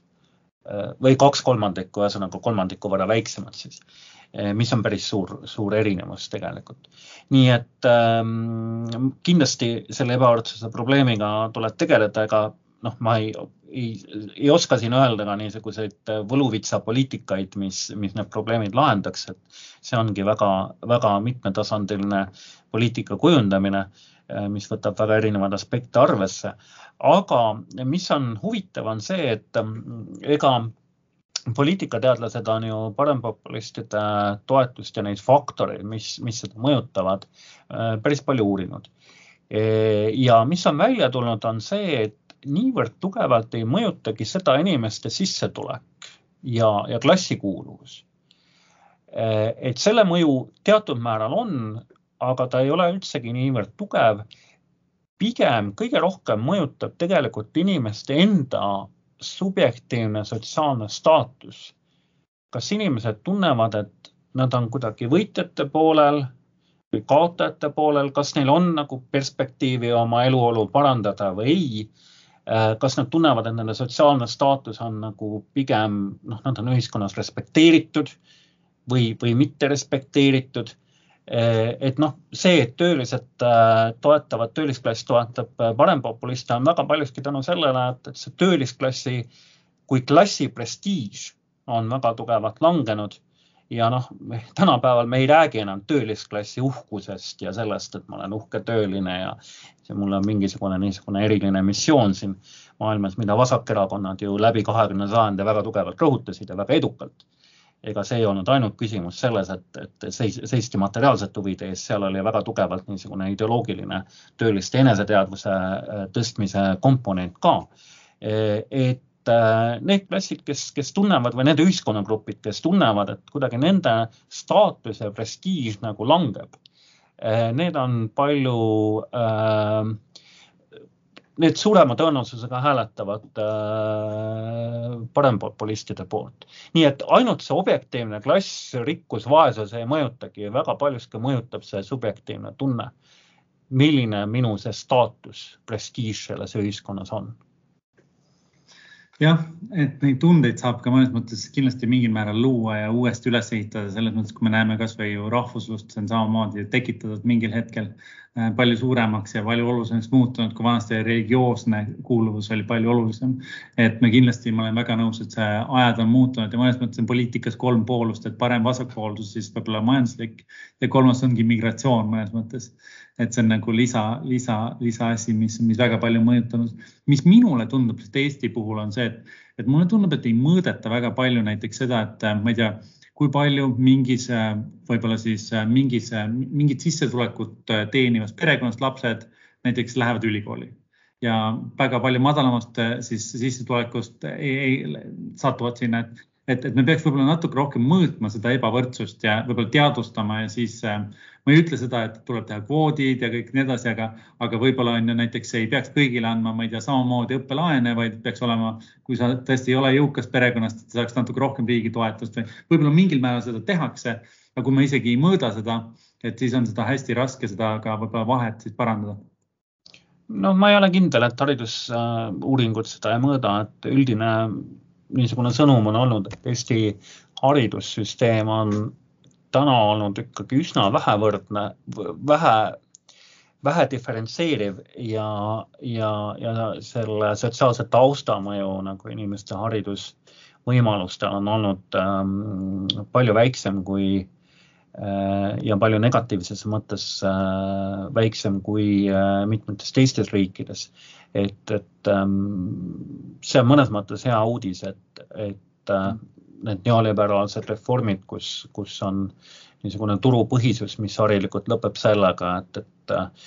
või kaks kolmandikku, ühesõnaga kolmandiku võrra väiksemad siis, mis on päris suur, suur erinevus tegelikult. nii et ähm, kindlasti selle ebavõrdsuse probleemiga tuleb tegeleda, ega noh, ma ei, ei, ei oska siin öelda ka niisuguseid võluvitsapoliitikaid, mis, mis need probleemid lahendaks, et see ongi väga, väga mitmetasandiline poliitika kujundamine, mis võtab väga erinevaid aspekte arvesse. aga mis on huvitav, on see, et ega poliitikateadlased on ju parempopulistide toetust ja neid faktoreid, mis, mis seda mõjutavad, päris palju uurinud. ja mis on välja tulnud, on see, et niivõrd tugevalt ei mõjutagi seda inimeste sissetulek ja, ja klassikuuluvus. et selle mõju teatud määral on, aga ta ei ole üldsegi niivõrd tugev. pigem kõige rohkem mõjutab tegelikult inimeste enda subjektiivne sotsiaalne staatus. kas inimesed tunnevad, et nad on kuidagi võitjate poolel või kaotajate poolel, kas neil on nagu perspektiivi oma eluolu parandada või ei kas nad tunnevad, et nende sotsiaalne staatus on nagu pigem noh, nad on ühiskonnas respekteeritud või, või mitte respekteeritud. Äh, et noh, see, et töölised äh, toetavad, töölisklass toetab parempopuliste, on väga paljuski tänu sellele, et, et see töölisklassi kui klassi prestiiž on väga tugevalt langenud ja noh, tänapäeval me ei räägi enam töölisklassi uhkusest ja sellest, et ma olen uhke tööline ja see mul on mingisugune niisugune eriline missioon siin maailmas, mida vasakerakonnad ju läbi kahekümne sajandi väga tugevalt rõhutasid ja väga edukalt. ega see ei olnud ainult küsimus selles, et, et seis, seisti materiaalsete huvide eest, seal oli väga tugevalt niisugune ideoloogiline tööliste eneseteadvuse äh, tõstmise komponent ka. et Äh, need klassid, kes, kes tunnevad või need ühiskonnagrupid, kes tunnevad, et kuidagi nende staatus ja prestiiž nagu langeb, äh, need on palju äh, need suurema tõenäosusega hääletavad äh, parempopulistide poolt. nii et ainult see objektiivne klass, rikkus, vaesus ei mõjutagi, väga paljuski mõjutab see subjektiivne tunne, milline minu see staatus, prestiiž selles ühiskonnas on jah, et neid tundeid saab ka mõnes mõttes kindlasti mingil määral luua ja uuesti üles ehitada, selles mõttes, kui me näeme kasvõi ju rahvuslust, see on samamoodi tekitatud mingil hetkel äh, palju suuremaks ja palju olulisemaks muutunud, kui vanasti religioosne kuuluvus oli palju olulisem. et me kindlasti, ma olen väga nõus, et see ajad on muutunud ja mõnes mõttes on poliitikas kolm poolust, et parem-vasakpoolsus, siis võib-olla majanduslik ja kolmas ongi migratsioon mõnes mõttes et see on nagu lisa, lisa, lisaasi, mis, mis väga palju mõjutanud. mis minule tundub Eesti puhul on see, et, et mulle tundub, et ei mõõdeta väga palju näiteks seda, et ma ei tea, kui palju mingis, võib-olla siis mingis, mingit sissetulekut teenivast perekonnast lapsed näiteks lähevad ülikooli ja väga palju madalamast siis sissetulekust ei, ei, satuvad sinna, et et, et me peaks võib-olla natuke rohkem mõõtma seda ebavõrdsust ja võib-olla teadvustama ja siis äh, ma ei ütle seda, et tuleb teha kvoodid ja kõik nii edasi, aga, aga võib-olla on ju näiteks ei peaks kõigile andma, ma ei tea, samamoodi õppelaene, vaid peaks olema, kui sa tõesti ei ole jõukast perekonnast, et saaks natuke rohkem riigi toetust või võib-olla mingil määral seda tehakse. aga kui me isegi ei mõõda seda, et siis on seda hästi raske seda ka võib-olla vahet siis parandada no ma ei ole kindel, et haridusuuringud seda ei mõõda, et üldine niisugune sõnum on olnud, et Eesti haridussüsteem on täna olnud ikkagi üsna vähevõrdne, vähe, vähe diferentseeriv ja, ja, ja selle sotsiaalse tausta mõju nagu inimeste haridusvõimalustel on olnud ähm, palju väiksem kui äh, ja palju negatiivses mõttes äh, väiksem kui äh, mitmetes teistes riikides. et, et ähm, see on mõnes mõttes hea uudis, et, et äh, need neoliberaalsed reformid, kus, kus on niisugune turupõhisus, mis harilikult lõpeb sellega, et, et äh,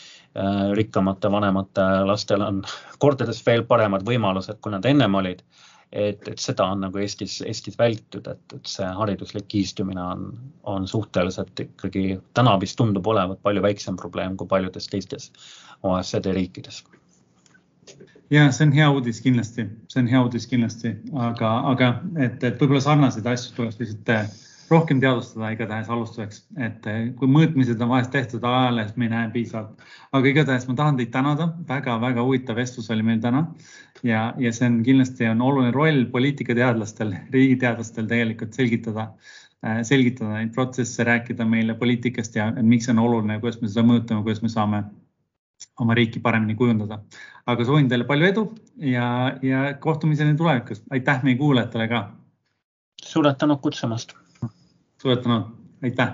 rikkamate vanemate lastel on kordades veel paremad võimalused, kui nad ennem olid. et, et seda on nagu Eestis, Eestis vältitud, et, et see hariduslik kihistumine on, on suhteliselt ikkagi täna vist tundub olevat palju väiksem probleem kui paljudes teistes OECD riikides ja see on hea uudis kindlasti, see on hea uudis kindlasti, aga, aga et, et võib-olla sarnaseid asju tuleks lihtsalt äh, rohkem teadvustada igatahes alustuseks, et äh, kui mõõtmised on vahest tehtud ajalehes, me ei näe piisavalt. aga igatahes ma tahan teid tänada väga,, väga-väga huvitav vestlus oli meil täna ja, ja see on kindlasti on oluline roll poliitikateadlastel, riigiteadlastel tegelikult selgitada äh, selgitada neid protsesse, rääkida meile poliitikast ja miks see on oluline, kuidas me seda mõõtame, kuidas me saame oma riiki paremini kujundada. aga soovin teile palju edu ja, ja kohtumiseni tulevikus. aitäh meie kuulajatele ka. suured tänud kutsumast. suured tänud, aitäh.